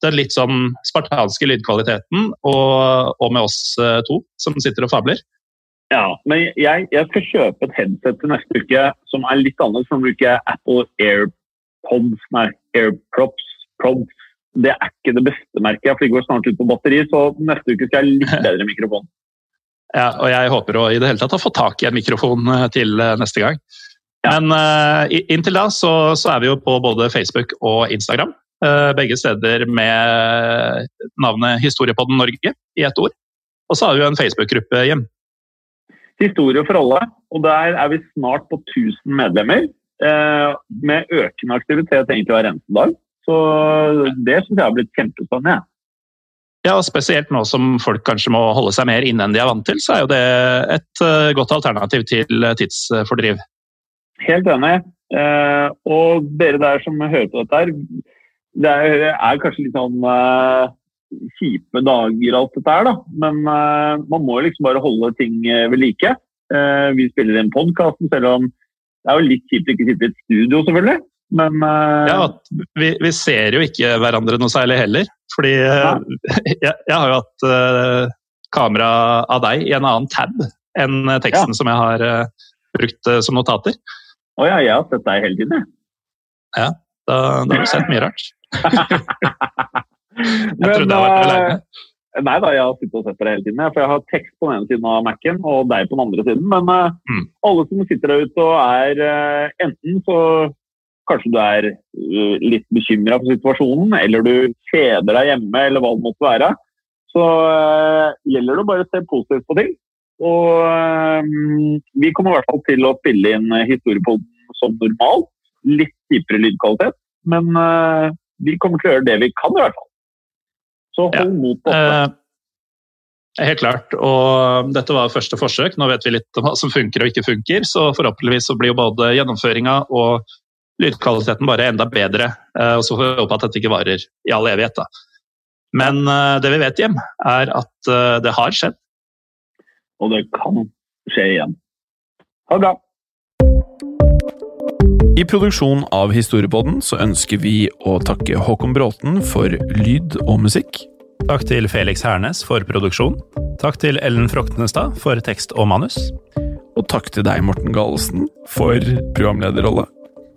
den litt sånn spartanske lydkvaliteten, og, og med oss to som sitter og fabler. Ja, men jeg, jeg, skal kjøpe et headset til neste uke som er litt annerledes. Som bruker Apple AirPods, nei, AirProps, Prods, det er ikke det beste merket, for det går snart ut på batteri. Så neste uke skal jeg litt bedre mikrofon. Ja, og jeg håper å i det hele tatt å få tak i en mikrofon eh, til eh, neste gang. Ja. Men uh, inntil da så, så, er vi jo på både Facebook og Instagram. Uh, begge steder med navnet Historiepodden Norge i ett ord. Og så har vi jo en Facebook-gruppe hjem. Historie for alle, og der er vi snart på 1000 medlemmer. Uh, med økende aktivitet egentlig hver eneste dag. Så det syns jeg har blitt kjempespennende. Ja, og Spesielt nå som folk kanskje må holde seg mer inne enn de er vant til, så er jo det et uh, godt alternativ til tidsfordriv. Helt enig. Uh, og dere der som hører på dette her, det er, kanskje litt sånn kjipe dager alt dette her, da. Men man må liksom bare holde ting ved like. vi spiller inn podkasten, selv om det er jo litt kjipt å ikke sitte i et studio, selvfølgelig. Men uh, Ja, vi, vi, ser jo ikke hverandre noe særlig heller. Fordi uh, jeg, jeg, har jo hatt uh, kamera av deg i en annen tab enn teksten ja. som jeg har brukt som notater. Å ja, jeg har sett deg hele tiden, jeg. Ja, da, da har du sett mye rart. jeg trodde jeg var aleine. Nei da, jeg har sittet og sett deg hele tiden. For jeg har tekst på den ene siden av Mac-en og deg på den andre siden. Men mm. alle som sitter der ute og er enten så kanskje du er uh, litt bekymra for situasjonen, eller du kjeder deg hjemme, eller hva det måtte være, så uh, gjelder det bare å se positivt på ting. Og um, vi kommer i hvert fall til å spille inn historiepoden som normalt. Litt dypere lydkvalitet, men vi kommer til å gjøre det vi kan, i hvert fall. Så hold ja. mot oppe. Helt klart. Og dette var første forsøk. Nå vet vi litt om hva som funker og ikke funker. Så forhåpentligvis så blir jo både gjennomføringa og lydkvaliteten bare enda bedre. Eh, og så får vi håpe at dette ikke varer i all evighet. Da. Men eh, det vi vet, Hjem, er at eh, det har skjedd. Og det kan skje igjen. Ha det bra. I produksjonen av Historiepodden så ønsker vi å takke Håkon Bråten for lyd og musikk. Takk til Felix Hernes for produksjon. Takk til Ellen Froktenestad for tekst og manus. Og takk til deg, Morten Galesen, for programlederrolle.